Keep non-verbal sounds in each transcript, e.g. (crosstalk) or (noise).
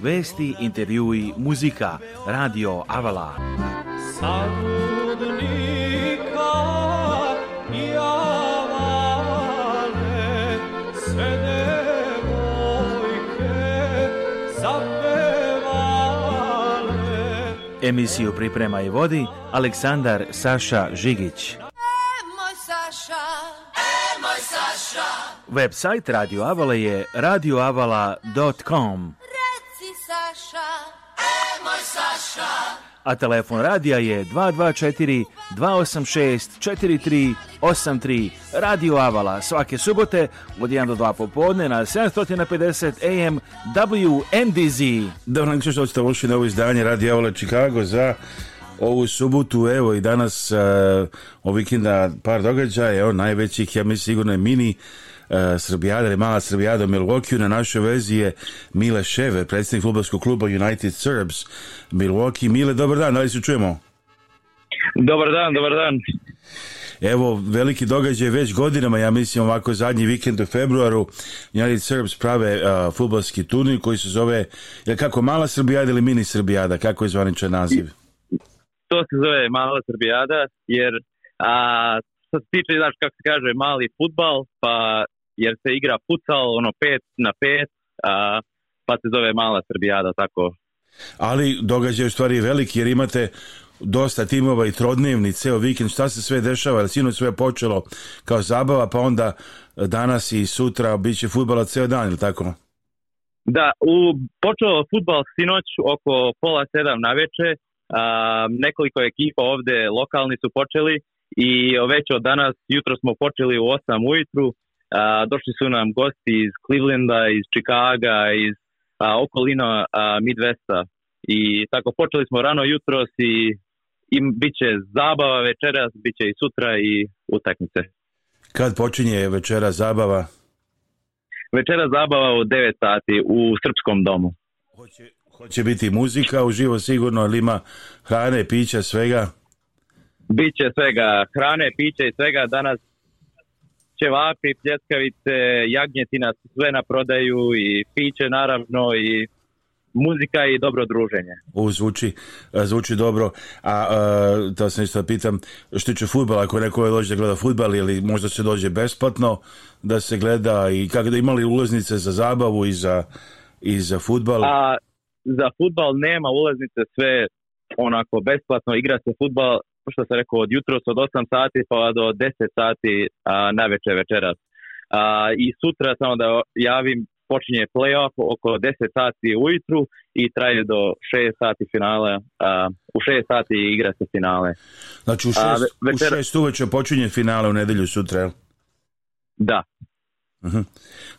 vesti, intervjui, muzika, radio Avala. i zapevale. Emisiju priprema i vodi Aleksandar Saša Žigić. E, e, Website Radio Avala je radioavala.com. a telefon radija je 224 286 4383 Radio Avala svake subote od 1 do 2 popodne na 750 AM WNDZ. Dobro nam što ste ušli na ovo izdanje Radio Avala Chicago za ovu subotu, evo i danas uh, ovih vikenda par događaja, evo najvećih, ja mislim sigurno je mini Eh, srbijada ili mala Srbijada u Milwaukee. Na našoj vezi je Mile Ševe, predsjednik futbolskog kluba United Serbs Milwaukee. Mile, dobar dan, da li se čujemo? Dobar dan, dobar dan. Evo, veliki događaj već godinama, ja mislim ovako zadnji vikend u februaru, United Serbs prave uh, eh, futbalski turnir koji se zove, je kako mala Srbijada ili mini Srbijada, kako je zvaničan naziv? To se zove mala Srbijada, jer a, što se tiče, znaš, kako se kaže, mali futbal, pa jer se igra pucal, ono pet na pet, a, pa se zove mala Srbijada, tako. Ali događaj u stvari veliki, jer imate dosta timova i trodnevni, ceo vikend, šta se sve dešava, sinoć sve počelo kao zabava, pa onda danas i sutra bit će futbala ceo dan, ili tako? Da, u, počeo futbal sinoć oko pola sedam na veče, a, nekoliko ekipa ovde lokalni su počeli i već od danas jutro smo počeli u 8 ujutru, A, došli su nam gosti iz Clevelanda, iz Chicaga, iz a, okolina a, Midwesta. I tako počeli smo rano jutros i im bit će zabava večeras, bit će i sutra i utakmice. Kad počinje večera zabava? Večera zabava u 9 sati u Srpskom domu. Hoće, hoće biti muzika uživo sigurno, ali ima hrane, pića, svega? Biće svega, hrane, piće i svega. Danas ćevapi, pljeskavice, jagnjetina, sve na prodaju i piće naravno i muzika i dobro druženje. U, zvuči, e, zvuči dobro. A, a to sam isto pitam, što tiče futbala, ako neko dođe da gleda futbal ili možda se dođe besplatno da se gleda i kako da imali ulaznice za zabavu i za, i za futbal? A, za futbal nema ulaznice, sve onako besplatno, igra se futbal što sam rekao, od jutros od 8 sati pa do 10 sati a, na večer večeras. A, I sutra, samo da javim, počinje playoff oko 10 sati ujutru i traje do 6 sati finale. A, u 6 sati igra se finale. Znači u 6, a, u 6 uveče počinje finale u nedelju sutra, jel? Da. Uh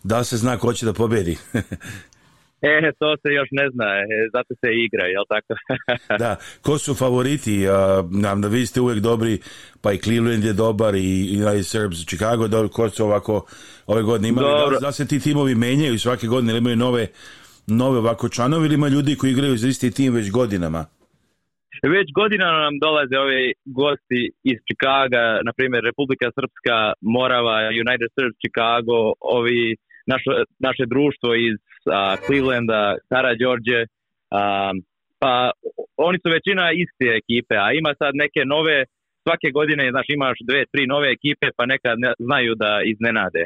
Da se zna ko će da pobedi? (laughs) E, to se još ne zna, e, zato se igra, jel tako? (laughs) da, ko su favoriti? Nam da vi ste uvijek dobri, pa i Cleveland je dobar i i Serbs Chicago je dobar, ko su ovako ove godine imali? Da, da, se ti timovi menjaju svake godine ili imaju nove, nove ovako članovi ili ima ljudi koji igraju za isti tim već godinama? Već godinama nam dolaze ove gosti iz Čikaga, na primjer Republika Srpska, Morava, United Serbs Chicago, ovi naše, naše društvo iz a, Clevelanda, Kara Đorđe, a, pa oni su većina iste ekipe, a ima sad neke nove, svake godine znaš, imaš dve, tri nove ekipe, pa nekad ne, znaju da iznenade.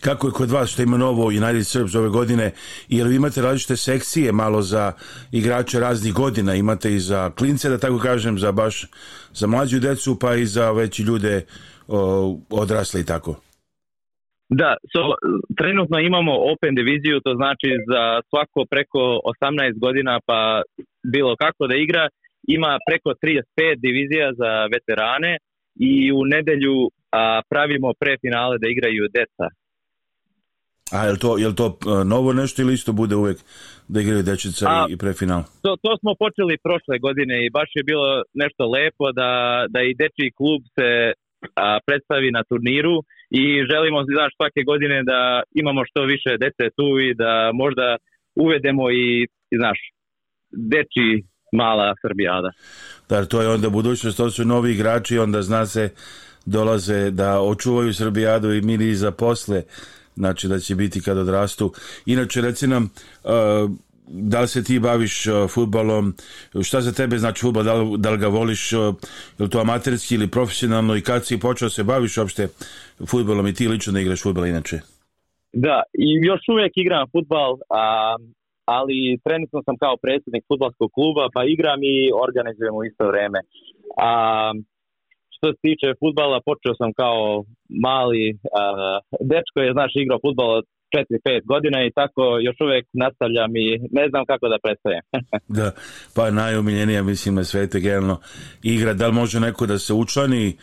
Kako je kod vas što ima novo United Serbs ove godine? Jer vi imate različite sekcije malo za igrače raznih godina. Imate i za klince, da tako kažem, za baš za mlađu decu, pa i za veći ljude o, odrasli i tako. Da, so, trenutno imamo open diviziju, to znači za svako preko 18 godina pa bilo kako da igra, ima preko 35 divizija za veterane i u nedelju a, pravimo prefinale da igraju deca. A je li to, je li to e, novo nešto ili isto bude uvek da igraju dečica A, i prefinal? To, to smo počeli prošle godine i baš je bilo nešto lepo da, da i dečiji klub se a, predstavi na turniru i želimo znaš, svake godine da imamo što više dece tu i da možda uvedemo i, i znaš, deči mala Srbijada. Dar to je onda budućnost, to su novi igrači, onda zna se dolaze da očuvaju Srbijadu i mili za posle, znači da će biti kad odrastu. Inače, reci nam, uh, da li se ti baviš futbalom, šta za tebe znači futbal, da li, da li ga voliš, je li to amaterski ili profesionalno i kad si počeo se baviš uopšte futbalom i ti lično da igraš futbal inače? Da, i još uvijek igram futbal, a, ali trenutno sam kao predsjednik futbalskog kluba, pa igram i organizujem u isto vreme. A, što se tiče futbala, počeo sam kao mali a, dečko, je znaš igrao futbal od 4-5 godina i tako još uvek nastavljam i ne znam kako da predstavim. (laughs) da, pa najomiljenija mislim na svete generalno igra. Da li može neko da se učlani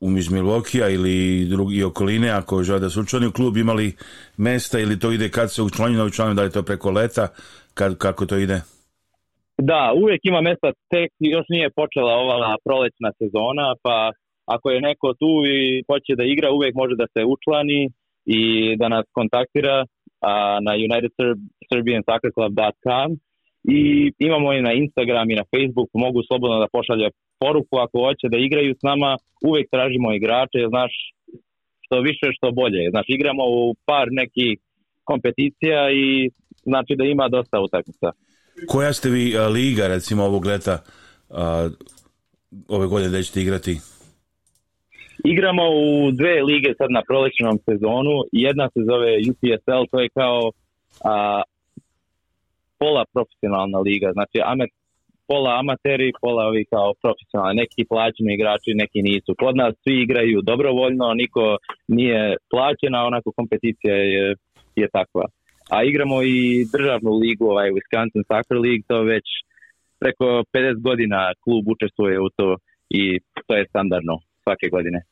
um iz Milokija ili drugi okoline ako žele da se učlani u klub imali mesta ili to ide kad se učlani na učlani, da li to preko leta, kad, kako to ide? Da, uvek ima mesta, tek još nije počela ova prolećna sezona, pa ako je neko tu i hoće da igra, uvek može da se učlani i da nas kontaktira a, na unitedserbiansoccerclub.com i imamo i na Instagram i na Facebook, mogu slobodno da pošalje poruku ako hoće da igraju s nama, uvek tražimo igrače, znaš, što više što bolje. Znaš, igramo u par nekih kompeticija i znači da ima dosta utakmica. Koja ste vi liga recimo ovog leta a, ove godine da ćete igrati? Igramo u dve lige sad na prolećnom sezonu. Jedna se zove UPSL, to je kao a, pola profesionalna liga. Znači, amet, pola amateri, pola ovi kao profesionalni. Neki plaćeni igrači, neki nisu. Kod nas svi igraju dobrovoljno, niko nije plaćen, a onako kompeticija je, je takva. A igramo i državnu ligu, ovaj Wisconsin Soccer League, to već preko 50 godina klub učestvuje u to i to je standardno svake godine.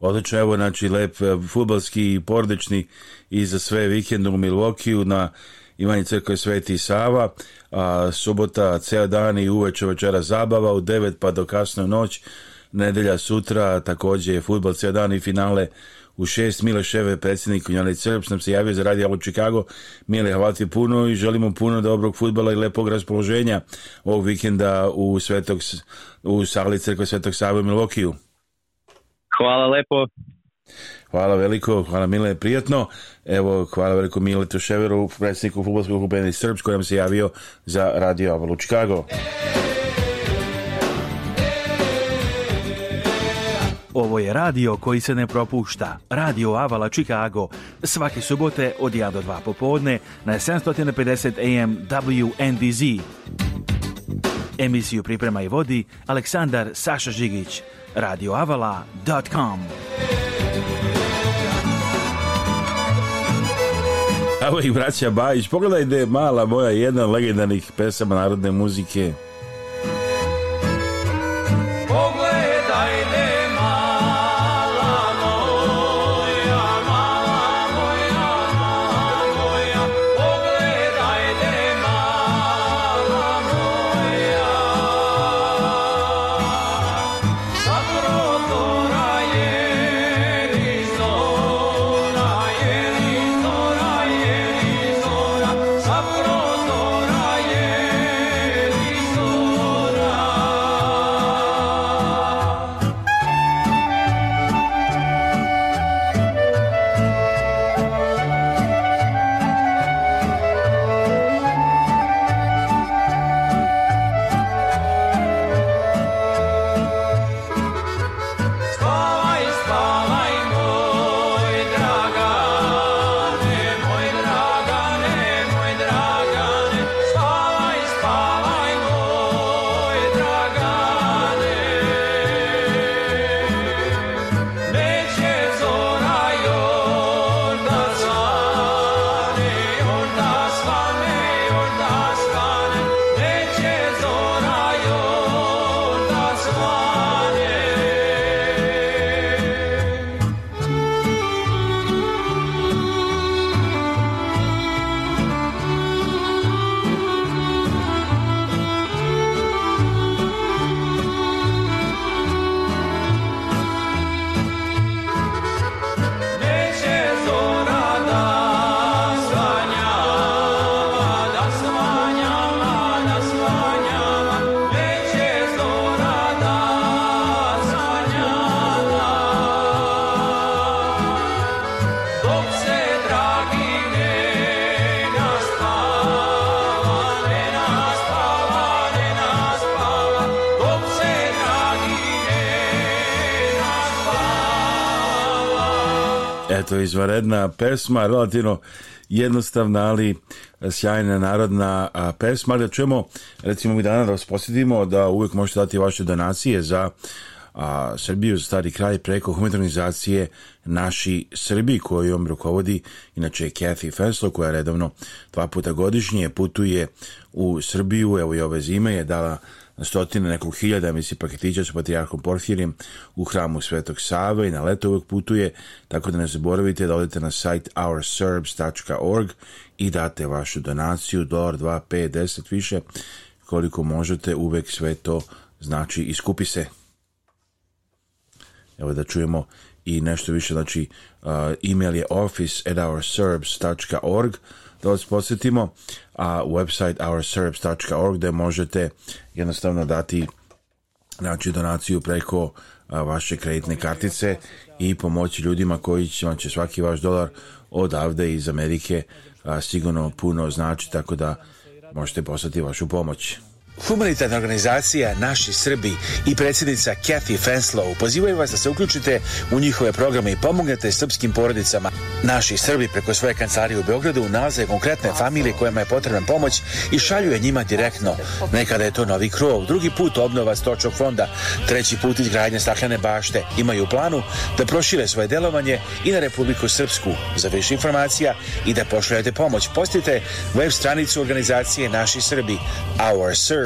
Odlično, evo znači lep e, futbalski i porodični i za sve vikendom u Milvokiju na Ivanji crkve Sveti Sava, a subota ceo dan i uveče večera zabava u 9 pa do kasno noć, nedelja sutra takođe je futbal ceo dan i finale u 6. Mile Ševe, predsjednik Unjani Crps, nam se javio za Radio u Chicago. Mile, hvala ti puno i želimo puno dobrog futbala i lepog raspoloženja ovog vikenda u, svetog, u sali crkve Svetog Sava u Milvokiju. Hvala lepo. Hvala veliko, hvala Mile, prijatno. Evo, hvala veliko Mile Tuševeru, predsjedniku futbolskog kluba Srbs, koji nam se javio za Radio Avalu Chicago. Ovo je radio koji se ne propušta. Radio Avala Chicago. Svake subote od 1 do 2 popodne na 750 AM WNDZ. Emisiju priprema i vodi Aleksandar Saša Žigić. radioavala.com Evo i braća Bajić, pogledaj da je mala moja jedna legendarnih pesama narodne muzike. Pogledaj eto, izvaredna pesma, relativno jednostavna, ali sjajna narodna pesma, da čujemo, recimo mi danas da vas posjetimo da uvek možete dati vaše donacije za a, Srbiju, za stari kraj, preko humanitarnizacije Naši Srbi, kojom rukovodi, inače Kathy Feslo, koja redovno dva puta godišnje putuje u Srbiju, evo i ove zime je dala na stotine nekog hiljada misli paketića sa patrijarhom Porfirijem u hramu Svetog Save i na leto uvek putuje, tako da ne zaboravite da odete na sajt ourserbs.org i date vašu donaciju, dolar 2, 5, 10 više, koliko možete, uvek sve to znači iskupi se. Evo da čujemo i nešto više, znači uh, email je office at ourserbs.org, da vas posjetimo, a website ourserbs.org gde možete jednostavno dati znači donaciju preko vaše kreditne kartice i pomoći ljudima koji će vam će svaki vaš dolar odavde iz Amerike sigurno puno znači tako da možete poslati vašu pomoć. Humanitarna organizacija Naši Srbi i predsjednica Kathy Fenslow pozivaju vas da se uključite u njihove programe i pomognete srpskim porodicama. Naši Srbi preko svoje kancelarije u Beogradu nalaze konkretne familije kojima je potrebna pomoć i šalju je njima direktno. Nekada je to novi krov, drugi put obnova stočnog fonda, treći put izgradnja staklene bašte. Imaju planu da prošire svoje delovanje i na Republiku Srpsku. Za više informacija i da pošaljete pomoć, postite web stranicu organizacije Naši Srbi, Our Serb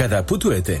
Cada putuete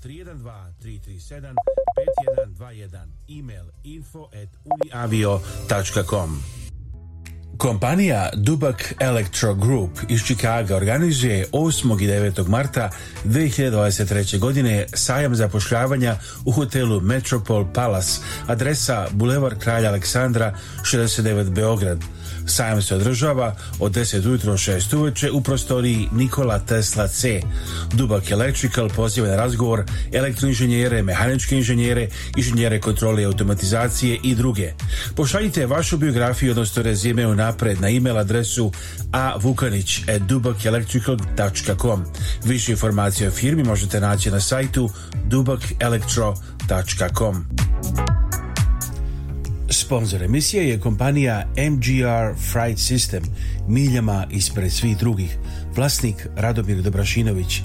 312-337-5121, email info at uniavio.com. Kompanija Dubak Electro Group iz Čikaga organizuje 8. i 9. marta 2023. godine sajam zapošljavanja u hotelu Metropol Palace, adresa Bulevar Kralja Aleksandra 69 Beograd. Sajam se održava od 10 ujutro 6 uveče u prostoriji Nikola Tesla C. Dubak Electrical poziva na razgovor elektroinženjere, mehaničke inženjere, inženjere kontrole i automatizacije i druge. Pošaljite vašu biografiju, odnosno rezime u napred na e-mail adresu avukanić.dubakelectrical.com. Više informacije o firmi možete naći na sajtu dubakelectro.com. Sponzor emisije je kompanija MGR Fright System, miljama ispred svih drugih. Vlasnik Radomir Dobrašinović.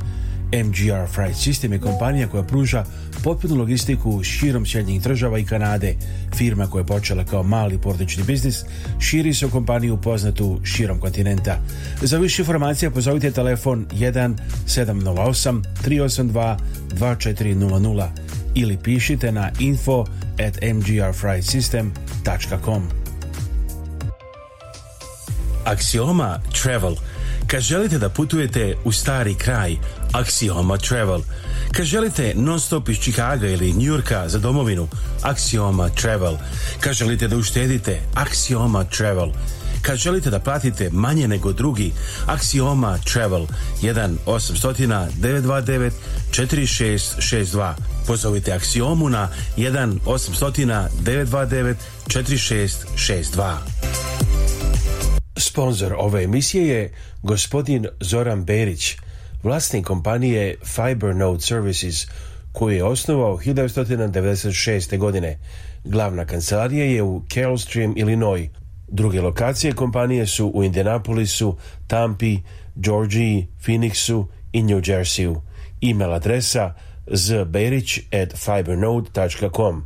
MGR Fright System je kompanija koja pruža potpunu logistiku širom Sjedinjenih država i Kanade. Firma koja je počela kao mali portični biznis širi se u kompaniju poznatu širom kontinenta. Za više informacija pozovite telefon 1 708 382 2400 ili pišite na info at mgrfrightsystem.com. Axioma Travel Kad želite da putujete u stari kraj, Axioma Travel. Kad želite non-stop iz Čikaga ili Njurka za domovinu, Axioma Travel. Kad želite da uštedite, Axioma Travel. Kad želite da platite manje nego drugi, Axioma Travel 1 800 929 4662 pozovite Aksiomu na 1 800 929 4662. Sponzor ove emisije je gospodin Zoran Berić, vlasnik kompanije Fibernode Services, koju je osnovao 1996. godine. Glavna kancelarija je u Carolstream, Illinois. Druge lokacije kompanije su u Indianapolisu, Tampi, Georgiji, Phoenixu i New Jerseyu. E-mail adresa www.fibernode.com zberić at fibernode.com.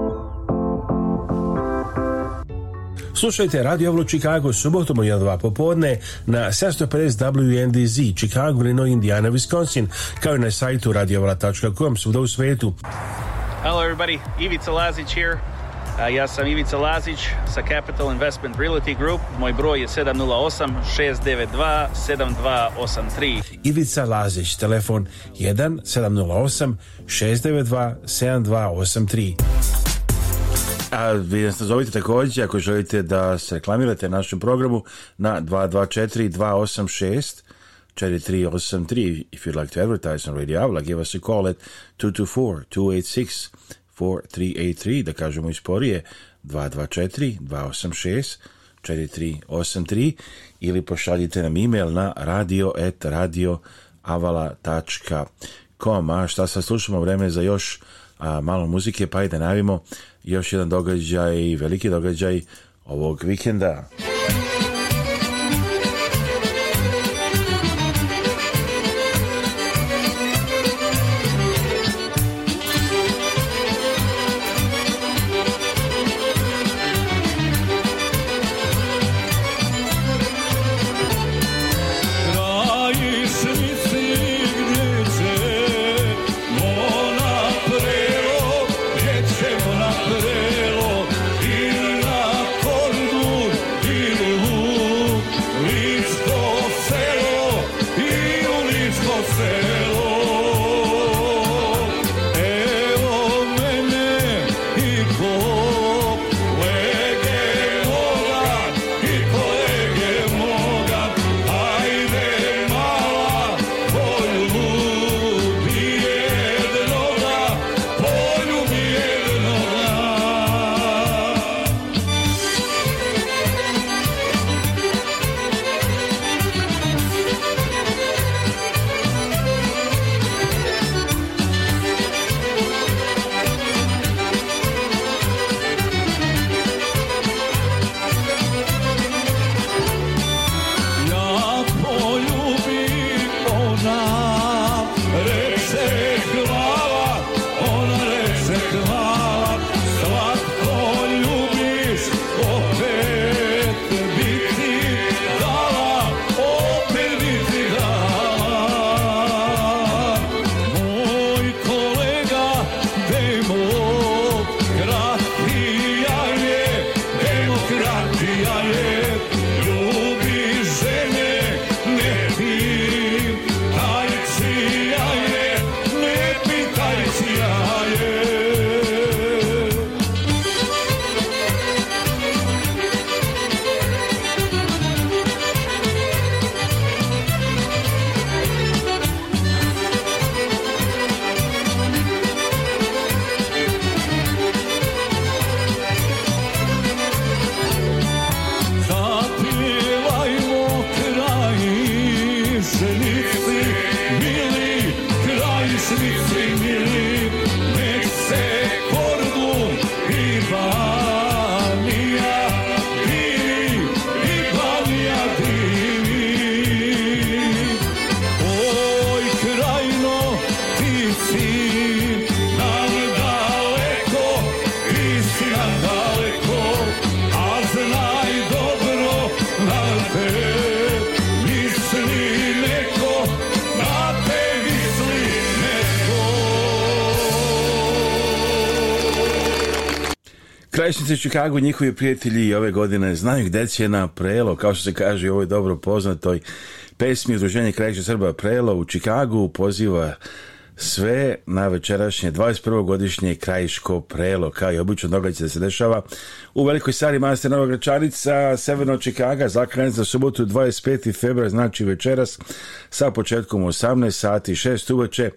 Slušajte Radio Javlu Chicago subotom u 1-2 popodne na 750 WNDZ Chicago, Illinois, Indiana, Wisconsin kao i na sajtu radiojavala.com svuda u svetu. Hello everybody, Ivica Lazić here. Uh, ja sam Ivica Lazić sa Capital Investment Realty Group. Moj broj je 708-692-7283. Ivica Lazić, telefon 1-708-692-7283. A vi nas nazovite takođe ako želite da se reklamirate našem programu na 224 286 4383 if you'd like to advertise on Radio Avla give us a call at 224 286 4383 da kažemo isporije 224 286 4383 ili pošaljite nam e-mail na radio.radioavala.com. a šta sad slušamo vreme za još a, malo muzike pa i da najavimo još jedan događaj, veliki događaj ovog vikenda. Krajišnice u Čikagu, njihovi prijatelji ove godine znaju gdje će na prelo, kao što se kaže u ovoj dobro poznatoj pesmi Udruženje Krajišća Srba Prelo u Čikagu poziva sve na večerašnje 21-godišnje krajiško prelo, kao i obično događaj da se dešava u Velikoj sari manastir Nova Gračanica, severno Čikaga, zakranjec za subotu 25. februar, znači večeras, sa početkom 18 sati 6 uveče.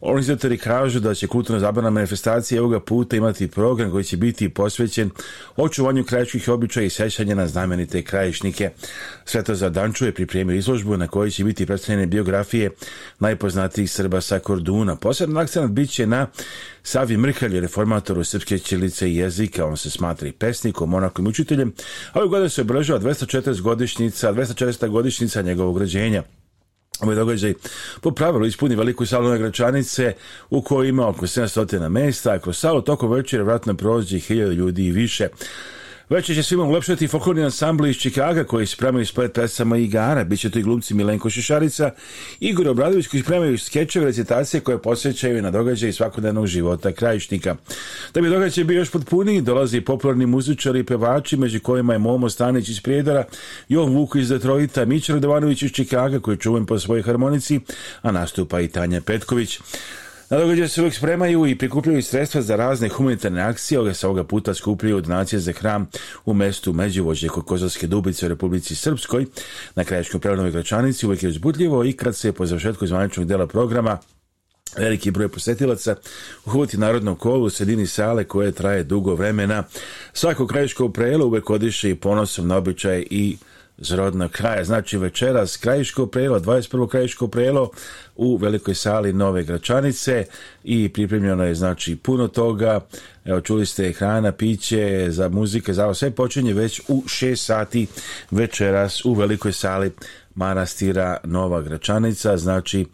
Organizatori kažu da će kulturno zabrana manifestacija ovoga puta imati program koji će biti posvećen očuvanju krajiških običaja i sećanja na znamenite krajišnike. Svetozar Danču je pripremio izložbu na kojoj će biti predstavljene biografije najpoznatijih Srba sa Korduna Bruna. Poseban akcent bit će na Savi Mrhalj, reformatoru srpske ćilice i jezika. On se smatra i pesnikom, onakom učiteljem. ove godine se obeležava 240 godišnjica, 240 godišnjica njegovog rođenja. Ovaj događaj po pravilu ispuni veliku salu na Gračanice u kojoj ima oko 700 mesta, a kroz salu toko večera vratno prođe 1000 ljudi i više. Večer će svima ulepšati folklorni ansambli iz Čikaga koji spremaju splet pesama i igara. Biće to i glumci Milenko Šešarica, Igor Obradović koji spremaju skečeve recitacije koje posjećaju na događaj svakodnevnog života krajišnika. Da bi događaj bio još potpuniji, dolazi popularni muzičari i pevači, među kojima je Momo Stanić iz Prijedora, Jovan Vuko iz Detroita, Mićar Dovanović iz Čikaga koji je čuven po svojoj harmonici, a nastupa i Tanja Petković. Na događaju se uvijek spremaju i prikupljaju sredstva za razne humanitarne akcije, ove se ovoga puta skupljaju donacije za hram u mestu Međuvođe kod Kozarske Dubice u Republici Srpskoj na krajiškom prevodnoj Gračanici uvek je uzbudljivo i kad se po završetku zvaničnog dela programa Veliki broj posetilaca uhvati narodnom kolu u sredini sale koje traje dugo vremena. Svako krajiško prelo uvek odiše i ponosom na običaje i zrodnog kraja. Znači večeras Krajiško prelo, 21. Krajiško prelo u velikoj sali Nove Gračanice i pripremljeno je znači puno toga. Evo čuli ste hrana, piće, za muzike, za sve počinje već u 6 sati večeras u velikoj sali manastira Nova Gračanica. Znači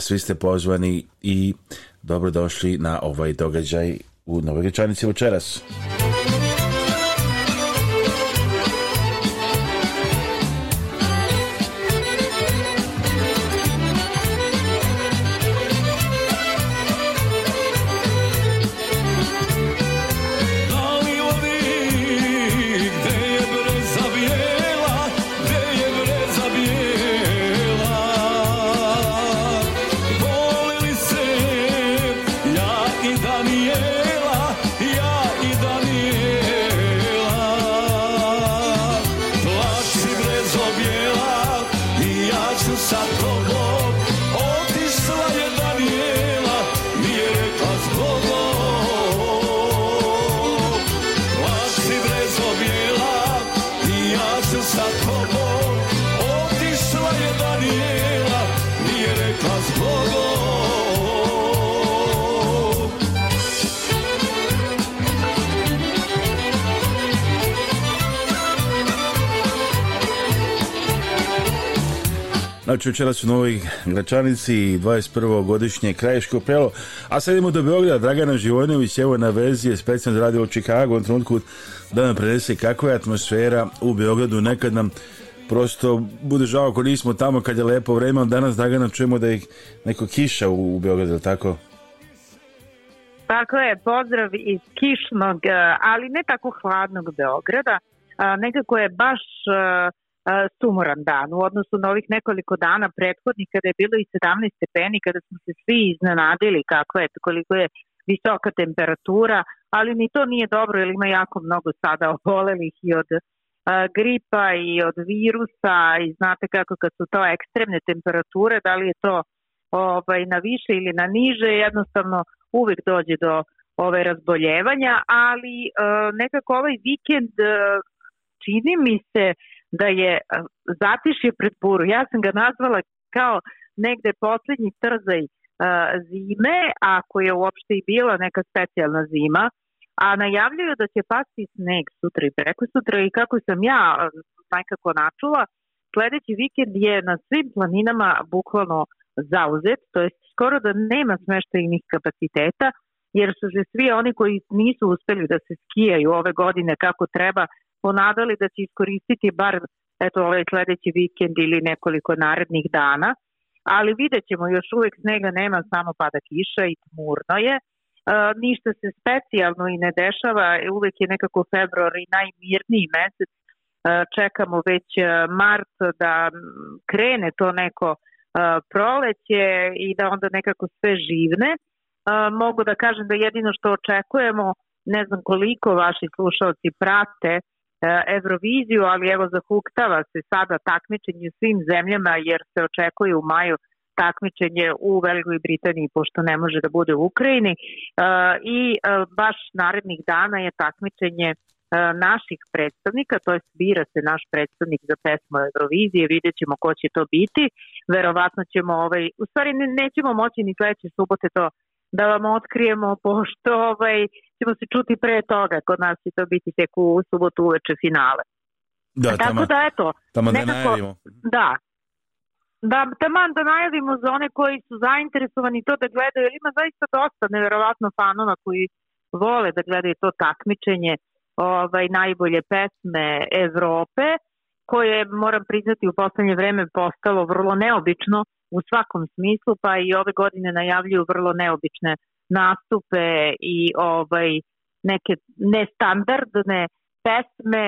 svi ste pozvani i dobrodošli na ovaj događaj u Nove Gračanici večeras. Kovač večeras u Novoj Gračanici 21. godišnje Krajiško prelo. A sad idemo do Beograda. Dragana Živojnović evo na vezi je specijalno radio u Čikagu. U trenutku da nam prenese kakva je atmosfera u Beogradu. Nekad nam prosto bude žao ako nismo tamo kad je lepo vreme. Danas Dragana čujemo da je neko kiša u, u Beogradu, tako? Tako je, pozdrav iz kišnog, eh, ali ne tako hladnog Beograda. Eh, nekako je baš eh, E, sumoran dan u odnosu na ovih nekoliko dana prethodnih kada je bilo i 17 stepeni kada smo se svi iznenadili kako je koliko je visoka temperatura ali ni to nije dobro jer ima jako mnogo sada obolelih i od e, gripa i od virusa i znate kako kad su to ekstremne temperature da li je to ovaj, na više ili na niže jednostavno uvek dođe do ove razboljevanja, ali e, nekako ovaj vikend e, čini mi se da je zatišje pred buru. Ja sam ga nazvala kao negde poslednji trzaj zime, ako je uopšte i bila neka specijalna zima, a najavljuju da će pasti sneg sutra i preko sutra i kako sam ja najkako načula, sledeći vikend je na svim planinama bukvalno zauzet, to je skoro da nema smeštajnih kapaciteta, jer su se svi oni koji nisu uspeli da se skijaju ove godine kako treba ponadali da će iskoristiti bar eto ovaj sledeći vikend ili nekoliko narednih dana, ali vidjet ćemo, još uvek snega nema, samo pada kiša i tmurno je. E, ništa se specijalno i ne dešava, e, uvek je nekako februar i najmirniji mesec, e, čekamo već e, mart da krene to neko e, proleće i da onda nekako sve živne. E, mogu da kažem da jedino što očekujemo, ne znam koliko vaši slušalci prate, E, Euroviziju, ali evo zahuktava se sada takmičenje u svim zemljama jer se očekuje u maju takmičenje u Velikoj Britaniji pošto ne može da bude u Ukrajini e, i e, baš narednih dana je takmičenje naših predstavnika, to je bira se naš predstavnik za pesmu Eurovizije, vidjet ćemo ko će to biti, verovatno ćemo ovaj, u stvari nećemo moći ni sledeće subote to da vam otkrijemo pošto ovaj, uh, ćemo se čuti pre toga, kod nas će to biti tek u subotu uveče finale. Da, e, Tako tamo, da eto, tamo da nekako, da najavimo. Da, Da, taman da najavimo za one koji su zainteresovani to da gledaju, jer ima zaista dosta neverovatno fanova koji vole da gledaju to takmičenje ovaj, najbolje pesme Evrope, koje moram priznati u poslednje vreme postalo vrlo neobično u svakom smislu, pa i ove godine najavljuju vrlo neobične nastupe i ovaj neke nestandardne pesme,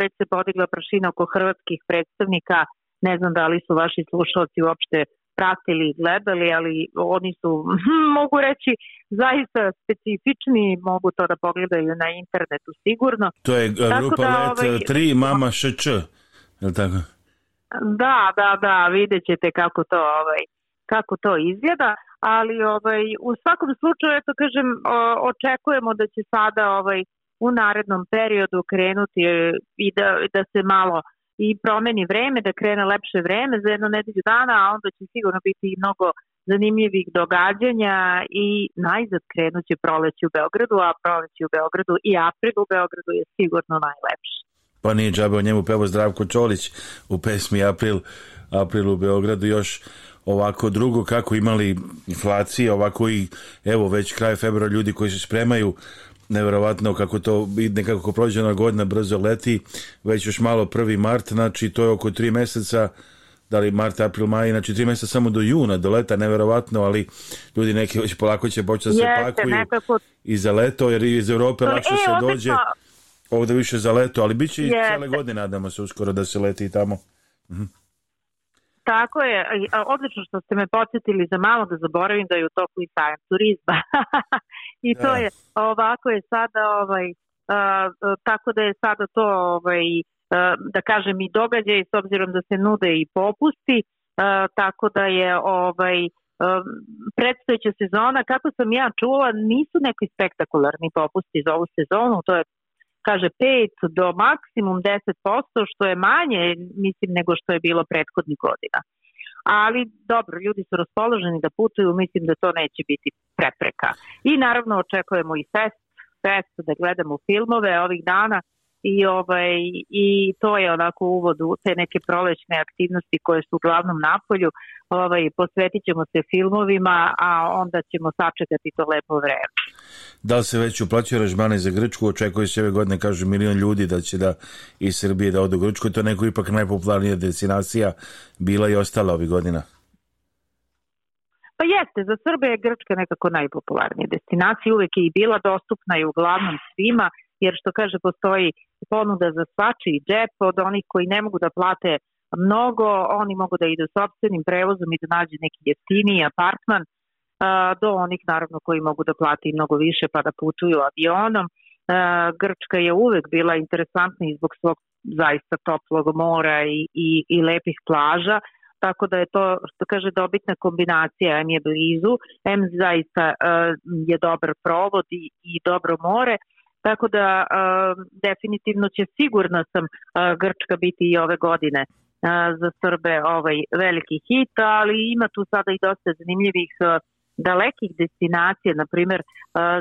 već se podigla prašina oko hrvatskih predstavnika, ne znam da li su vaši slušalci uopšte pratili i gledali, ali oni su, (laughs) mogu reći, zaista specifični, mogu to da pogledaju na internetu sigurno. To je da, grupa da, Let ovaj, 3, Mama ŠČ, je li tako? Da, da, da, vidjet ćete kako to, ovaj, kako to izgleda ali ovaj, u svakom slučaju, eto kažem, očekujemo da će sada ovaj, u narednom periodu krenuti i da, da se malo i promeni vreme, da krene lepše vreme za jedno nedelju dana, a onda će sigurno biti i mnogo zanimljivih događanja i najzad krenuće proleće u Beogradu, a proleće u Beogradu i april u Beogradu je sigurno najlepše. Pa nije džabe o njemu pevo Zdravko Čolić u pesmi April, April u Beogradu još ovako drugo kako imali inflacije, ovako i evo već kraj februara ljudi koji se spremaju nevjerovatno kako to nekako prođena godina brzo leti, već još malo 1. mart, znači to je oko 3 meseca da li mart, april, maj, znači tri meseca samo do juna, do leta, neverovatno, ali ljudi neki već polako će početi da se pakuju nekako... i za leto, jer iz Europe to, lakše e, se dođe, to... ovdje više za leto, ali bit će i cijele godine, nadamo se uskoro da se leti tamo. Mhm. Tako je, odlično što ste me podsjetili za malo da zaboravim da je u toku i sajam turizma. (laughs) I to da. je, ovako je sada, ovaj, tako da je sada to, ovaj, da kažem, i događaj s obzirom da se nude i popusti, tako da je ovaj, um, predstojeća sezona, kako sam ja čula, nisu neki spektakularni popusti za ovu sezonu, to je kaže 5 do maksimum 10% što je manje mislim nego što je bilo prethodnih godina. Ali dobro, ljudi su raspoloženi da putuju, mislim da to neće biti prepreka. I naravno očekujemo i fest, fest da gledamo filmove ovih dana i ovaj i to je onako uvod u te neke prolećne aktivnosti koje su uglavnom na polju. Ovaj posvetićemo se filmovima, a onda ćemo sačekati to lepo vreme da li se već uplaćuju aranžmane za Grčku, očekuje se ove godine, kažu, milion ljudi da će da iz Srbije da odu u Grčku, to je neko ipak najpopularnija destinacija bila i ostala ovih godina. Pa jeste, za Srbe je Grčka nekako najpopularnija destinacija, uvek je i bila dostupna i uglavnom svima, jer što kaže postoji ponuda za svačiji džep od onih koji ne mogu da plate mnogo, oni mogu da idu sobstvenim prevozom i da nađu neki jeftini apartman, do onih naravno koji mogu da plati mnogo više pa da putuju avionom. Grčka je uvek bila interesantna i zbog svog zaista toplog mora i, i, i lepih plaža, tako da je to, što kaže, dobitna kombinacija, M je blizu, M zaista je dobar provod i, i dobro more, tako da e, definitivno će sigurno sam e, Grčka biti i ove godine e, za Srbe ovaj veliki hit, ali ima tu sada i dosta zanimljivih e, dalekih destinacija, na primjer e,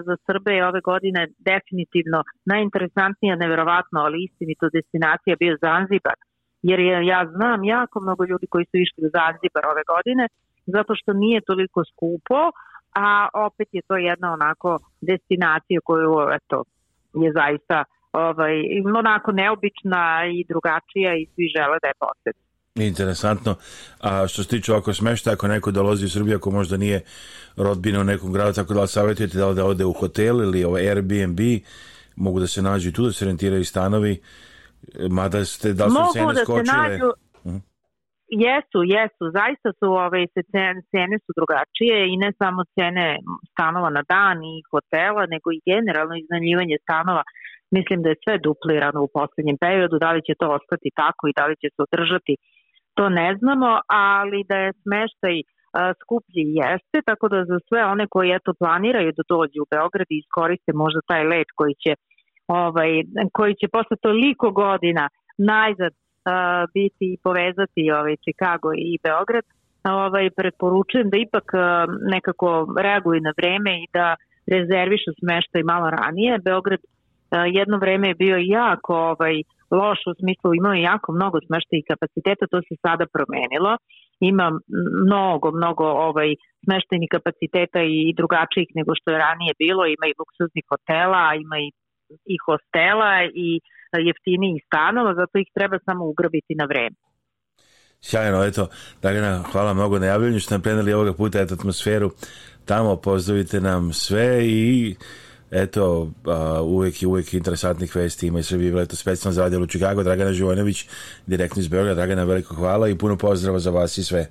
za Srbe je ove godine definitivno najinteresantnija, neverovatno, ali istinito destinacija bio Zanzibar, jer je, ja znam jako mnogo ljudi koji su išli u Zanzibar ove godine, zato što nije toliko skupo, a opet je to jedna onako destinacija koju eto, je zaista ovaj, onako neobična i drugačija i svi žele da je posete. Interesantno. A što se tiče ovako smešta, ako neko dolazi u Srbiju, ako možda nije rodbina u nekom gradu, tako da li savjetujete da li da ode u hotel ili ovo ovaj Airbnb, mogu da se nađu i tu da se rentiraju stanovi, mada ste, da li su mogu cene da skočile? Se nađu, uh Jesu, jesu, zaista su ove ovaj, se cene, cene su drugačije i ne samo cene stanova na dan i hotela, nego i generalno iznajmljivanje stanova. Mislim da je sve duplirano u poslednjem periodu, da li će to ostati tako i da li će se održati uh, to ne znamo, ali da je smeštaj e, skuplji jeste, tako da za sve one koji eto planiraju da dođu u Beograd i iskoriste možda taj let koji će ovaj, koji će posle toliko godina najzad uh, biti i povezati ovaj, Chicago i Beograd, ovaj, preporučujem da ipak uh, nekako reaguju na vreme i da rezervišu smeštaj malo ranije. Beograd jedno vreme je bio jako ovaj, loš u smislu imao je jako mnogo smeštajih kapaciteta, to se sada promenilo. Ima mnogo, mnogo ovaj, smeštajnih kapaciteta i drugačijih nego što je ranije bilo. Ima i luksuznih hotela, ima i, i hostela i jeftinijih stanova, zato ih treba samo ugrabiti na vreme. Sjajno, eto, Dragana, hvala mnogo na javljanju što nam preneli ovoga puta, eto, atmosferu tamo, pozdravite nam sve i eto, uh, uvek i uvek interesantnih vesti ima i Srbije bilo to specijalno za u Čikagu, Dragana Živojnović, direktno iz Beograda, Dragana, veliko hvala i puno pozdrava za vas i sve.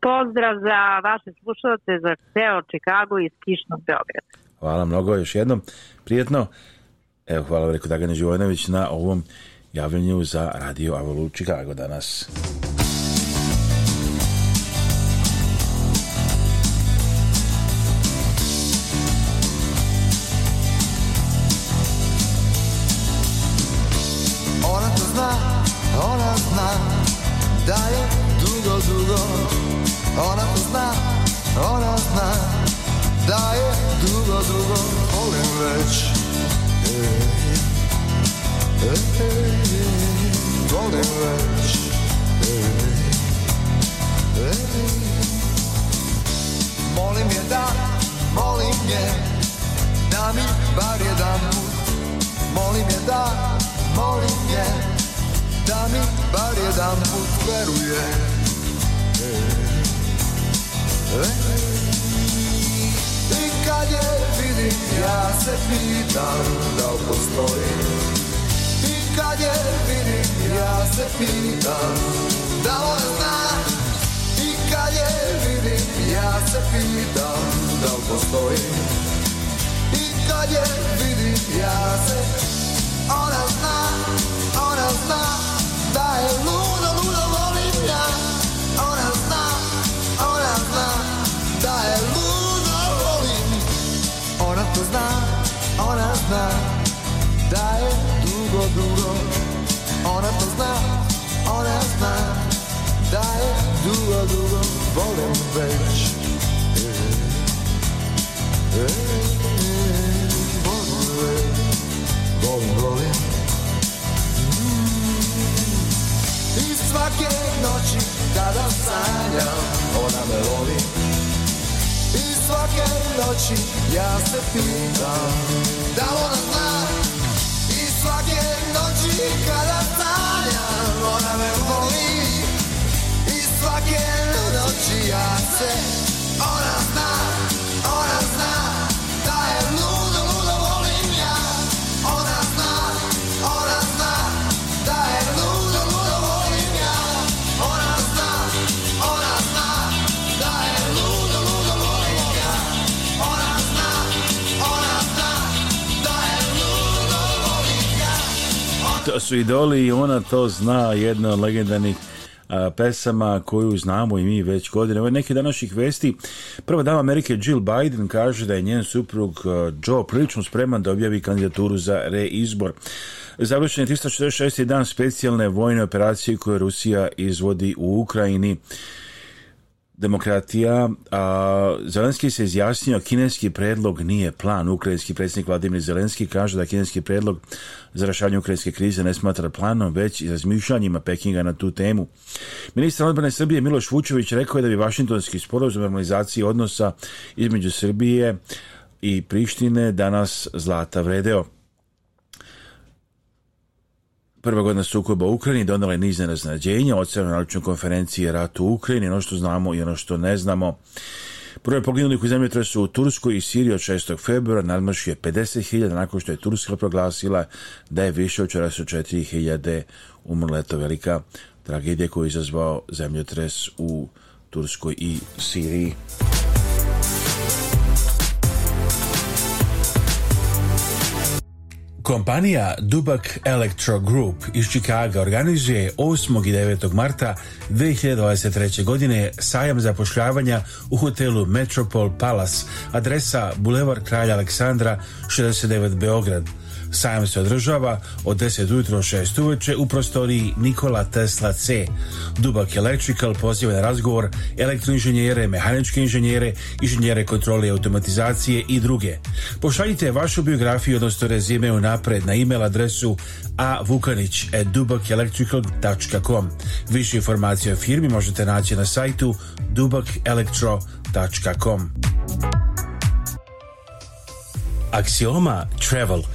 Pozdrav za vaše slušalce, za ceo Čikagu iz kišnog Beograda. Hvala mnogo još jednom, prijetno. Evo, hvala veliko Dragana Živojnović na ovom javljenju za Radio Avalu Čikago danas. mě, na mi barjedam Molim je da, molim je, da mi bar jedan put veruje. I kad je vidim, ja se pitam da li postoji. I kad je vidim, ja se pitam da li zna. kad je vidim ja se pitam da li postoji i kad je vidim ja se ona zna, ona zna da je luda, luda volim ja ona zna, ona zna da je luda volim ona to zna, ona zna da je dugo, dugo ona to zna, ona zna daje dugo, dugo volim već e, e, volim već volim, volim mm. i svake noći kada sanjam ona me voli i svake noći ja se pitam su idoli i ona to zna, jedna od legendarnih a, pesama koju znamo i mi već godine. Ovo je neke današnjih vesti. Prva dama Amerike Jill Biden kaže da je njen suprug Joe prilično spreman da objavi kandidaturu za reizbor. Završen je 346. dan specijalne vojne operacije koje Rusija izvodi u Ukrajini demokratija, a Zelenski se izjasnio, kineski predlog nije plan. Ukrajinski predsjednik Vladimir Zelenski kaže da kineski predlog za rješavanje ukrajinske krize ne smatra planom, već i razmišljanjima Pekinga na tu temu. Ministar odbrane Srbije Miloš Vučević rekao je da bi Vašingtonski sporazum normalizaciji odnosa između Srbije i Prištine danas zlata vredeo prva godina sukoba u Ukrajini donela je niz nenaznađenja, ocena naučnoj konferenciji rat u Ukrajini, ono što znamo i ono što ne znamo. Broj poginulih u zemljotresu u Turskoj i Siriji od 6. februara nadmašio je 50.000 nakon što je Turska proglasila da je više od 44.000 umrle. Eto velika tragedija koju je izazvao zemljotres u Turskoj i Siriji. Kompanija Dubak Electro Group iz Čikaga organizuje 8. i 9. marta 2023. godine sajam zapošljavanja u hotelu Metropol Palace, adresa Bulevar Kralja Aleksandra 69 Beograd. Sajam se održava od 10 ujutro 6 uveče u prostoriji Nikola Tesla C. Dubak Electrical poziva na razgovor elektroinženjere, mehaničke inženjere, inženjere kontrole i automatizacije i druge. Pošaljite vašu biografiju, odnosno rezime u napred na e-mail adresu avukanić.dubakelectrical.com Više informacije o firmi možete naći na sajtu dubakelectro.com Axioma Travel –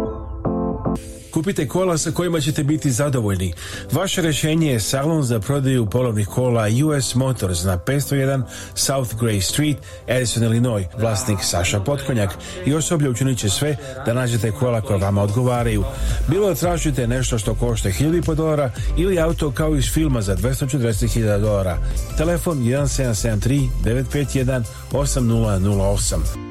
kupite kola sa kojima ćete biti zadovoljni. Vaše rešenje je salon za prodaju polovnih kola US Motors na 501 South Gray Street, Edison, Illinois, vlasnik Saša Potkonjak i osoblje učinit će sve da nađete kola koja vama odgovaraju. Bilo da tražite nešto što košta 1000 dolara ili auto kao iz filma za 240.000 dolara. Telefon 1773 951 8008.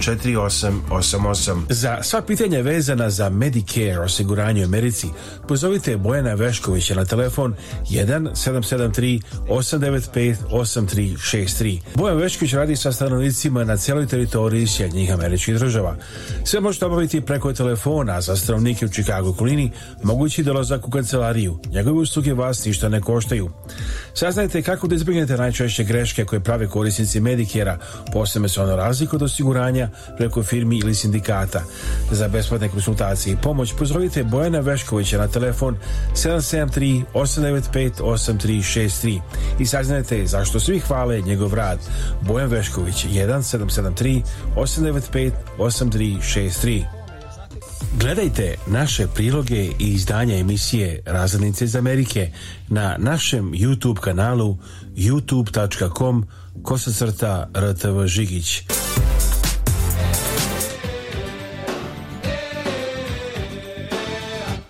4888. Za sva pitanja vezana za Medicare osiguranje u Americi, pozovite Bojana Veškovića na telefon 1 773 895 Bojan Vešković radi sa stanovnicima na cijeloj teritoriji Sjednjih američkih država. Sve možete obaviti preko telefona za stanovnike u Chicago kolini, mogući dolazak u kancelariju. Njegove usluge vas ništa ne koštaju. Saznajte kako da izbjegnete najčešće greške koje prave korisnici Medicare-a, posebno se ono razliku od osiguranja rešenja preko firmi ili sindikata. Za besplatne konsultacije i pomoć pozovite Bojana Veškovića na telefon 773 895 8363 i saznajte zašto svi hvale njegov rad. Bojan Vešković 1773 895 8363. Gledajte naše priloge i izdanja emisije Razrednice iz Amerike na našem YouTube kanalu youtube.com kosacrta rtv žigić.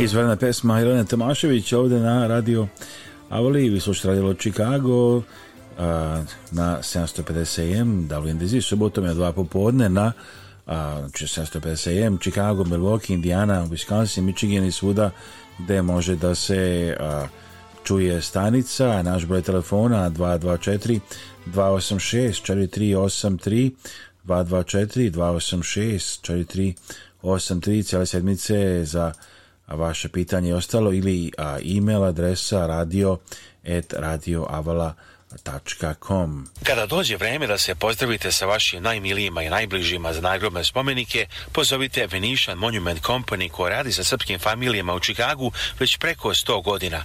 Izvrna pesma Irene Tomašević ovde na radio Avoli, vi slušate radilo Chicago a, na 750 AM, Darwin Dizi, subotom je dva popodne na a, 750M, znači Chicago, Milwaukee, Indiana, Wisconsin, Michigan i svuda gde može da se a, čuje stanica, naš broj telefona 224 286 4383 224 286 4383 cijele sedmice za vaše pitanje ostalo ili e-mail adresa radio at radioavala.com Kada dođe vreme da se pozdravite sa vašim najmilijima i najbližima za nagrobne spomenike, pozovite Venetian Monument Company koja radi sa srpskim familijama u Čikagu već preko 100 godina.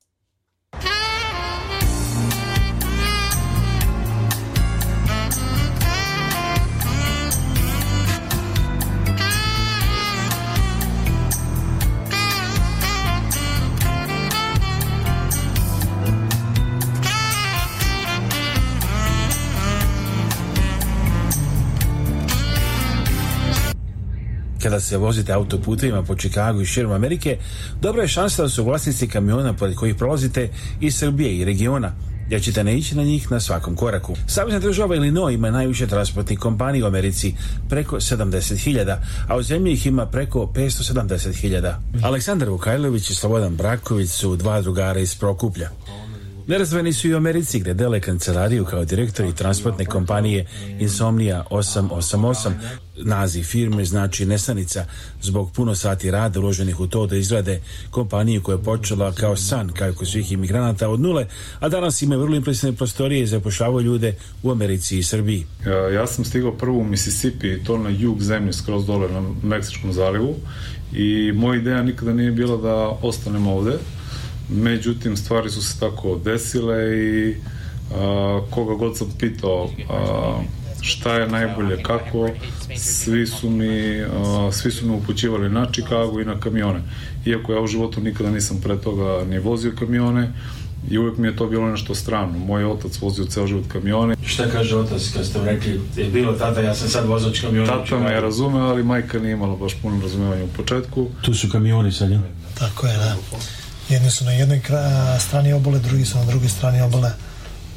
Kada se vozite autoputovima po Čikagu i širom Amerike, dobra je šansa da su vlasnici kamiona pored kojih prolazite iz Srbije i regiona, jer ćete naići na njih na svakom koraku. Savezna država Illinois ima najviše transportnih kompanija u Americi, preko 70.000, a u zemlji ih ima preko 570.000. Aleksandar Vukajlović i Slobodan Braković su dva drugara iz Prokuplja. Nerazveni su i u Americi gde dele kancelariju kao direktor i transportne kompanije Insomnia 888. Naziv firme znači nesanica zbog puno sati rada uloženih u to da izgrade kompaniju koja je počela kao san, kao svih imigranata od nule, a danas ima vrlo impresivne prostorije i zapošljavaju ljude u Americi i Srbiji. Ja sam stigao prvo u Mississippi, to na jug zemlje, skroz dole na Meksičkom zalivu i moja ideja nikada nije bila da ostanem ovde međutim stvari su se tako desile i a, koga god sam pitao a, šta je najbolje, kako, svi su mi, a, svi su mi upućivali na Chicago i na kamione. Iako ja u životu nikada nisam pre toga ni vozio kamione, i uvek mi je to bilo nešto strano. Moj otac vozio ceo život kamione. Šta kaže otac kad ste mu rekli, je bilo tata, ja sam sad vozač kamiona? Tata me je razumeo, ali majka nije imala baš puno razumevanja u početku. Tu su kamioni sad, ja? Tako je, da jedni su na jednoj strani obole, drugi su na drugoj strani obole,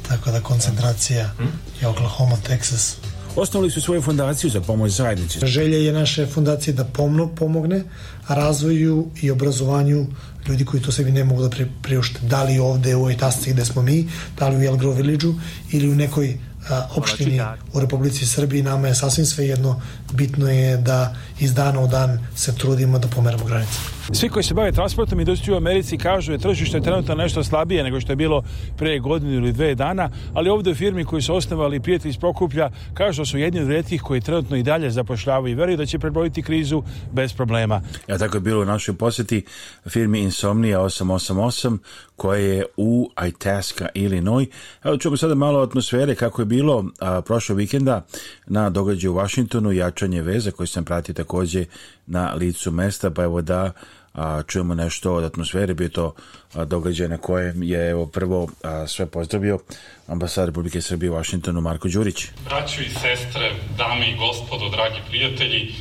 tako da koncentracija mhm. je Oklahoma, Texas. Osnovali su svoju fondaciju za pomoć zajednici. Želja je naše fundacije da pomno pomogne razvoju i obrazovanju ljudi koji to sebi ne mogu da pri, priušte. Da li ovde u ovoj tasci gde smo mi, da li u Jelgro Village-u ili u nekoj a, opštini u Republici Srbiji. Nama je sasvim sve jedno bitno je da iz dana u dan se trudimo da pomeramo granice. Svi koji se bave transportom i u Americi kažu da je tržište trenutno nešto slabije nego što je bilo pre godinu ili dve dana, ali ovde u firmi koji su osnovali prijatelji iz Prokuplja kažu da su jedni od redkih koji trenutno i dalje zapošljavaju i veruju da će prebroditi krizu bez problema. Ja tako je bilo u našoj poseti firmi Insomnia 888 koja je u Itasca, Illinois. Evo čujemo sada malo atmosfere kako je bilo a, prošle vikenda na događaju u Vašingtonu. jača jačanje veze koje sam prati takođe na licu mesta, pa evo da a, čujemo nešto od atmosfere, bio to a, događaj na kojem je evo, prvo a, sve pozdravio ambasador Republike Srbije u Vašingtonu Marko Đurić. Braćo i sestre, dame i gospodo, dragi prijatelji,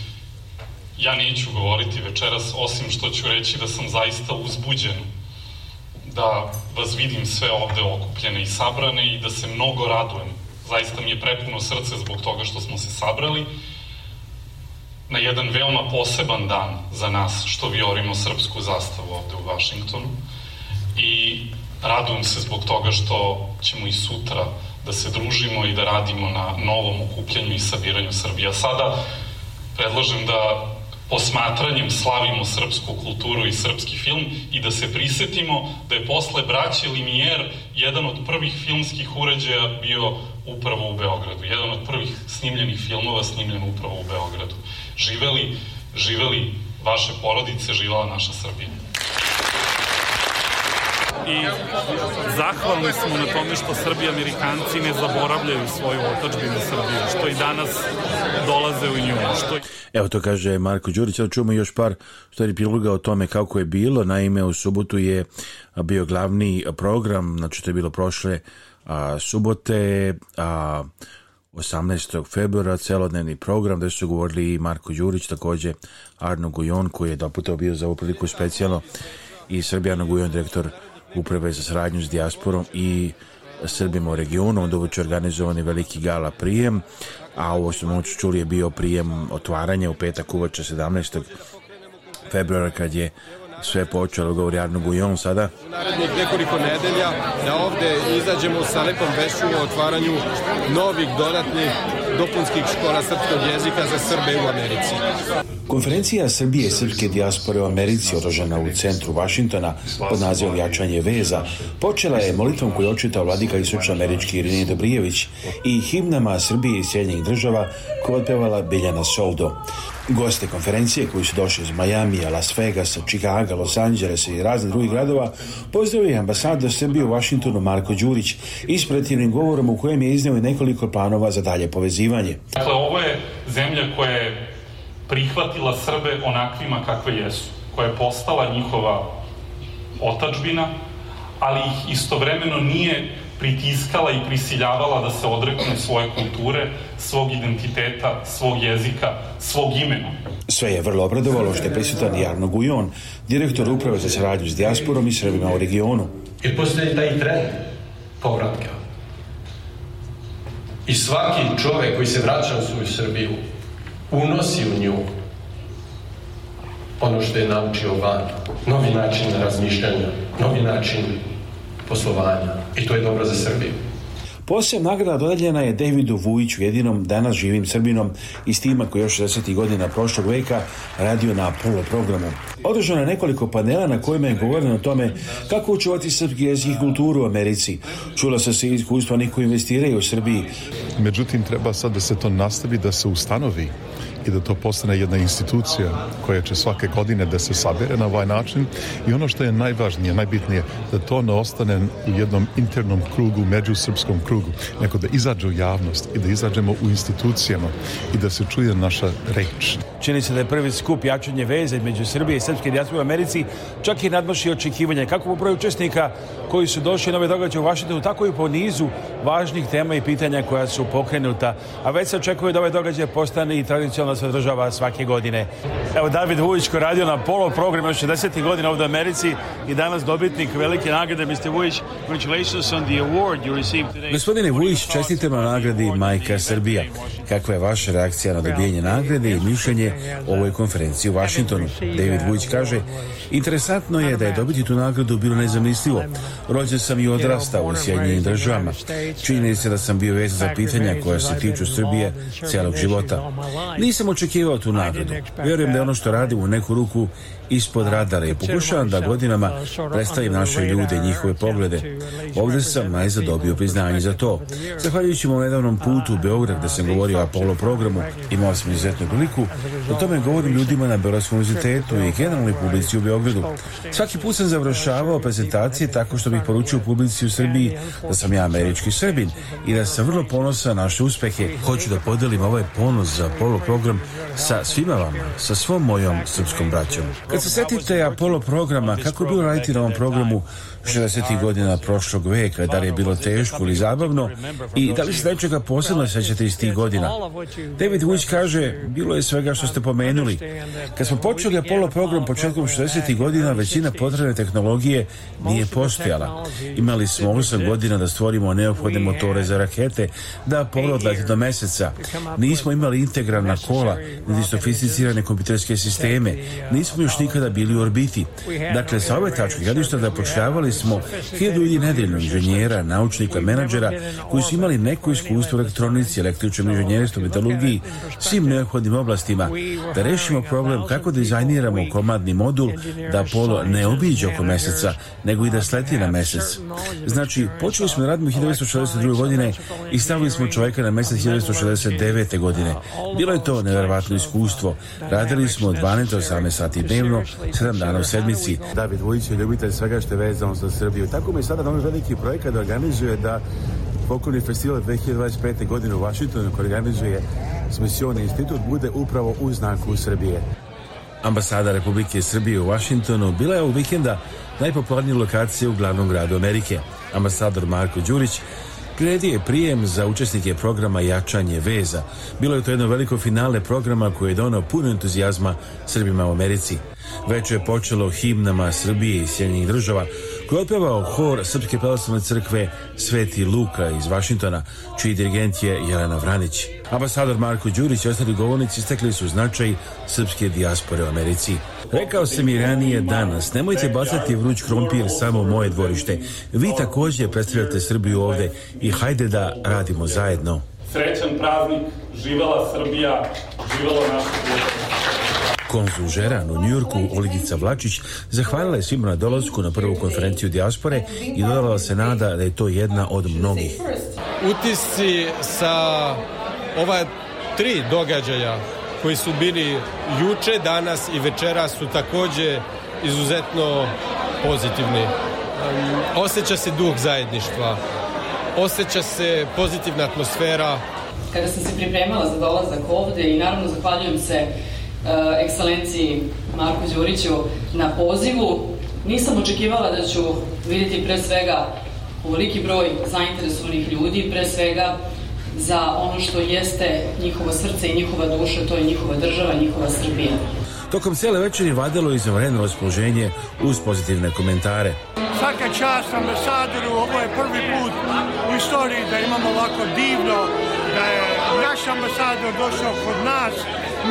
ja neću govoriti večeras osim što ću reći da sam zaista uzbuđen da vas vidim sve ovde okupljene i sabrane i da se mnogo radujem. Zaista mi je prepuno srce zbog toga što smo se sabrali na jedan veoma poseban dan za nas što viorimo srpsku zastavu ovde u Vašingtonu i radujem se zbog toga što ćemo i sutra da se družimo i da radimo na novom okupljanju i sabiranju Srbija. Sada predlažem da posmatranjem slavimo srpsku kulturu i srpski film i da se prisetimo da je posle braće Limijer jedan od prvih filmskih uređaja bio upravo u Beogradu. Jedan od prvih snimljenih filmova snimljen upravo u Beogradu živeli, živeli vaše porodice, živela naša Srbija i zahvalni smo na tome što Srbi i Amerikanci ne zaboravljaju svoju otačbinu Srbiju, što i danas dolaze u nju. Što... Evo to kaže Marko Đurić, ali čujemo još par stvari piluga o tome kako je bilo. Naime, u subotu je bio glavni program, znači to je bilo prošle a, subote, a, 18. februara celodnevni program gde da su govorili i Marko Đurić, takođe Arno Gujon koji je doputao bio za ovu priliku specijalno i Srbijano Gujon, direktor uprave za saradnju s dijasporom i Srbima u regionu, onda uveče organizovan je veliki gala prijem, a ovo što noću čuli je bio prijem otvaranja u petak uveče 17. februara kad je sve počelo, govori Arno Gujon sada. U narednih nekoliko nedelja da ovde izađemo sa lepom vešću o otvaranju novih dodatnih dopunskih škola srpskog jezika za Srbe u Americi. Konferencija Srbije i srpske dijaspore u Americi, održana u centru Vašingtona pod nazivom Jačanje veza, počela je molitvom koju očita vladika američki Irini Dobrijević i himnama Srbije i Sjednjih država koju odpevala Biljana Soldo. Goste konferencije koji su došli iz Majamija, Las Vegasa, Chicaga, Los Angelesa i raznih drugih gradova pozdravio je ambasador Srbije u Vašingtonu Marko Đurić ispretivnim govorom u kojem je izneo nekoliko planova za dalje povezivanje ispitivanje. Dakle, ovo je zemlja koja je prihvatila Srbe onakvima kakve jesu, koja je postala njihova otačbina, ali ih istovremeno nije pritiskala i prisiljavala da se odreknu svoje kulture, svog identiteta, svog jezika, svog imena. Sve je vrlo obradovalo što je prisutan Jarno Gujon, direktor uprave za saradnju s dijasporom i Srbima u regionu. Jer postoji taj trend povratka I svaki čovek koji se vraća u svoju Srbiju unosi u nju ono što je naučio van, novi način razmišljanja, novi način poslovanja i to je dobro za Srbiju. Posebna nagrada dodeljena je Davidu Vujiću, jedinom danas živim Srbinom iz tima koji još 60. godina prošlog veka radio na prvo programu. Održano je nekoliko panela na kojima je govoreno o tome kako učuvati srpski jezik i kulturu u Americi. Čula se se iskustva onih koji investiraju u Srbiji. Međutim, treba sad da se to nastavi, da se ustanovi i da to postane jedna institucija koja će svake godine da se sabere na ovaj način i ono što je najvažnije, najbitnije, da to ne ostane u jednom internom krugu, međusrpskom krugu, nego da izađe u javnost i da izađemo u institucijama i da se čuje naša reč. Čini se da je prvi skup jačanje veze među Srbije i Srpske dijaspore u Americi čak i nadmaši očekivanja kako po broju učesnika koji su došli na ove događaje u Vašingtonu, tako i po nizu važnih tema i pitanja koja su pokrenuta. A već se očekuje da ovaj događaj postane i tradicionalna ono se održava svake godine. Evo David Vujić koji radio na polo programu još 60. godina ovde u Americi i danas dobitnik velike nagrade Mr. Vujić. Congratulations on the award you received today. Gospodine Vujić, čestitam na nagradi Majka Srbija. Kakva je vaša reakcija na dobijenje nagrade i mišljenje o ovoj konferenciji u Vašingtonu? David Vujić kaže, interesantno je da je dobiti tu nagradu bilo nezamislivo. Rođen sam i odrastao u Sjedinjenim državama. Čini se da sam bio vezan za pitanja koja se tiču Srbije cijelog života. Nisam sam očekivao tu nagradu. Vjerujem da je ono što radim u neku ruku ispod radara i pokušavam da godinama uh, predstavim naše ljude i njihove poglede. Ovdje sam najzadobio priznanje za to. Zahvaljujući mom nedavnom putu u Beograd da sam uh, govorio o Apollo programu, imao sam izuzetnu priliku, o tome govorim ljudima na Beogradskom univerzitetu i generalnoj publici u Beogradu. Svaki put sam završavao prezentacije tako što bih poručio publici u Srbiji da sam ja američki Srbin i da sam vrlo ponosa na naše uspehe. Hoću da podelim ovaj ponos za Apollo program sa svima vama, sa svom mojom srpskom braćom. Kad se setite Apollo programa, kako je bilo raditi na ovom programu da, da, da. 60. godina prošlog veka, da li je bilo teško ili zabavno i da li se da nečega posebno sećate iz tih godina. David Woods kaže, bilo je svega što ste pomenuli. Kad smo počeli Apollo program početkom 60. godina, većina potrebne tehnologije nije postojala. Imali smo 8 godina da stvorimo neophodne motore za rakete, da Apollo odleti do meseca. Nismo imali integralna kola, niti sofisticirane kompjuterske sisteme. Nismo još nikada bili u orbiti. Dakle, sa ove tačke gledišta da počljavali smo hiljadu i nedeljno inženjera, naučnika, menadžera koji su imali neko iskustvo u elektronici, električnom inženjerstvu, metalurgiji, svim neophodnim oblastima, da rešimo problem kako dizajniramo da komadni modul da Apollo ne obiđe oko meseca, nego i da sleti na mesec. Znači, počeli smo da radimo 1962. godine i stavili smo čoveka na mesec 1969. godine. Bilo je to nevjerovatno iskustvo. Radili smo 12-18 sati dnevno, 7 dana u sedmici. David bi dvojići ljubitelj svega što je vezano za za Srbiju. Tako mi je sada ono veliki projekat da organizuje da Pokovni festival 2025. godine u Vašingtonu koji organizuje Smisioni institut bude upravo u znaku Srbije. Ambasada Republike Srbije u Vašingtonu bila je ovog vikenda najpopularnija lokacija u glavnom gradu Amerike. Ambasador Marko Đurić priredio je prijem za učesnike programa Jačanje veza. Bilo je to jedno veliko finale programa koje je donao puno entuzijazma Srbima u Americi. Veče je počelo himnama Srbije i Sjedinjenih država je otpevao hor Srpske pravoslavne crkve Sveti Luka iz Vašingtona, čiji dirigent je Jelena Vranić. Ambasador Marko Đurić i ostali govornici stekli su značaj srpske dijaspore u Americi. Rekao sam i ranije danas, nemojte bacati vruć krompir samo u moje dvorište. Vi takođe predstavljate Srbiju ovde i hajde da radimo zajedno. Srećan praznik, živela Srbija, živelo naše konzul Žeran u Njurku Olgica Vlačić zahvalila je svima na dolazku na prvu konferenciju dijaspore i dodala se nada da je to jedna od mnogih. Utisci sa ova tri događaja koji su bili juče, danas i večera su takođe izuzetno pozitivni. Um, oseća se duh zajedništva, oseća se pozitivna atmosfera. Kada sam se pripremala za dolazak ovde i naravno zahvaljujem se Eh, ekscelenciji Marku Đuriću na pozivu. Nisam očekivala da ću vidjeti pre svega ovoliki broj zainteresovanih ljudi, pre svega za ono što jeste njihovo srce i njihova duša, to je njihova država, njihova Srbija. Tokom cele večeri vadalo izvanredno raspoloženje uz pozitivne komentare. Svaka čast ambasadoru, ovo je prvi put u istoriji da imamo ovako divno, da je naš ambasador došao kod nas,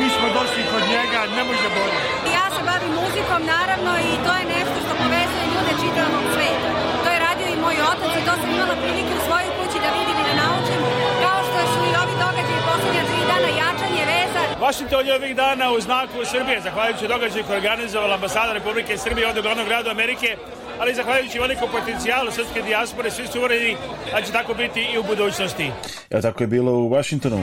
mi smo došli kod njega, ne može bolje. Ja se bavim muzikom, naravno, i to je nešto što povezuje ljude čitavog sveta. To je radio i moj otac i to sam imala prilike u svojoj kući da vidim i da naučim, kao što su i ovi događaji poslednja tri dana jačanje veza. Washington je ovih dana u znaku Srbije, zahvaljujući događaju koji organizovala ambasada Republike Srbije od glavnog grada Amerike, ali zahvaljujući velikom potencijalu srpske dijaspore, svi su uvredi da će tako biti i u budućnosti. Evo tako je bilo u Washingtonu.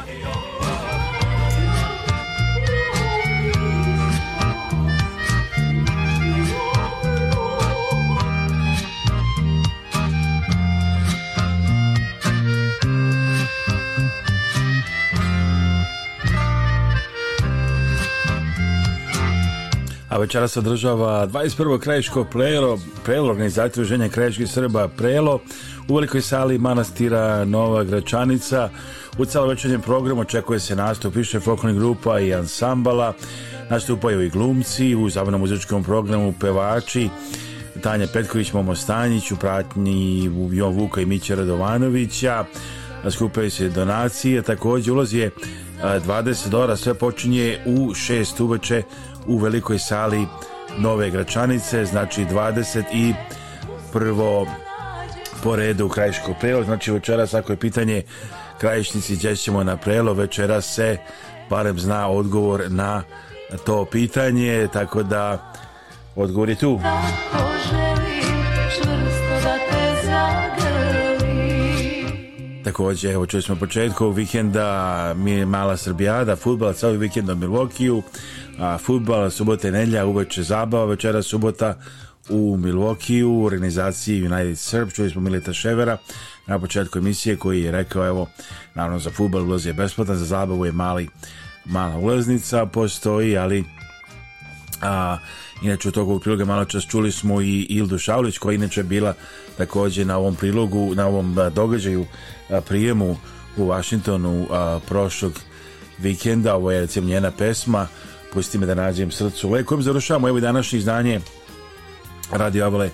a večera se održava 21. krajiško prelo, prelo organizacije Uženja krajiških Srba prelo u velikoj sali manastira Nova Gračanica. U celovečernjem programu očekuje se nastup više folklornih grupa i ansambala, nastupaju i glumci, u zabavnom muzičkom programu pevači, Tanja Petković, Momo Stanić, u pratnji Jovan Vuka i Mića Radovanovića, skupaju se donacije, takođe ulaz je 20 dolara, sve počinje u 6 uveče u velikoj sali Nove Gračanice, znači 20 i prvo po redu Krajiškog prelo. Znači večeras ako je pitanje Krajišnici gdje ćemo na prelo, večeras se barem zna odgovor na to pitanje, tako da odgovor je tu. Takođe, evo čuli smo u početku vikenda mi je mala Srbijada, futbal cijeli vikend u Milvokiju, a futbal subota i nedlja, uveče zabava, večera subota u Milvokiju, u organizaciji United Serb, čuli smo Milita Ševera na početku emisije koji je rekao, evo, naravno za futbal ulaz je besplatan, za zabavu je mali, mala ulaznica, postoji, ali a, Inače u toku priloga malo čas čuli smo i Ildu Šaulić koja inače bila takođe na ovom prilogu, na ovom događaju prijemu u Vašingtonu prošlog vikenda. Ovo je recimo njena pesma Pusti me da nađem srcu lek kojim završavamo evo i današnje izdanje Radio Avale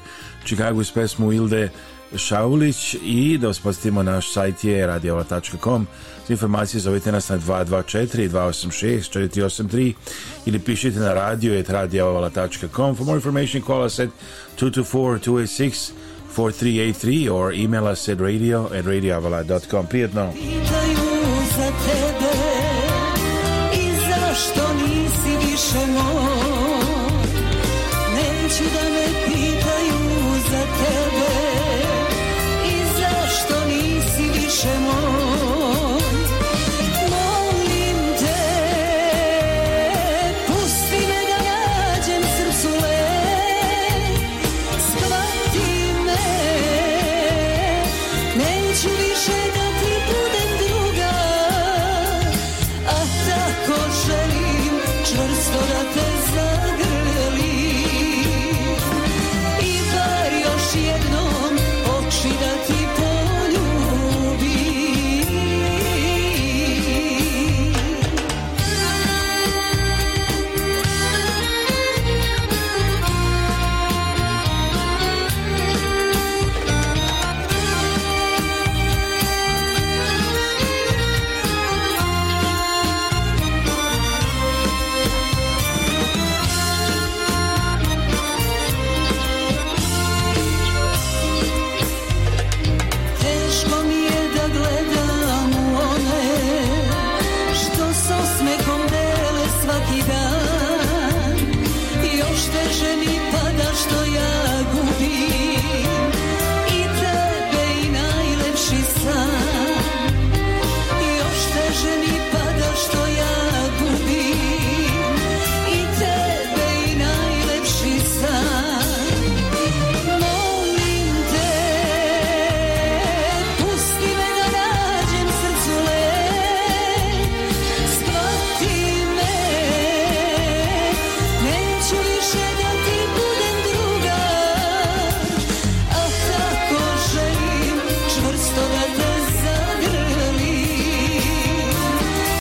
Chicago s pesmu Ilde Šaulić i da uspostimo naš sajt je radioavala.com za informacije zovite nas na 224 286 4383 ili pišite na radio for more information call us at 224 286 4383 or email us at radio at radioavala.com. Prijetno! Pitaju za tebe i zašto nisi više moj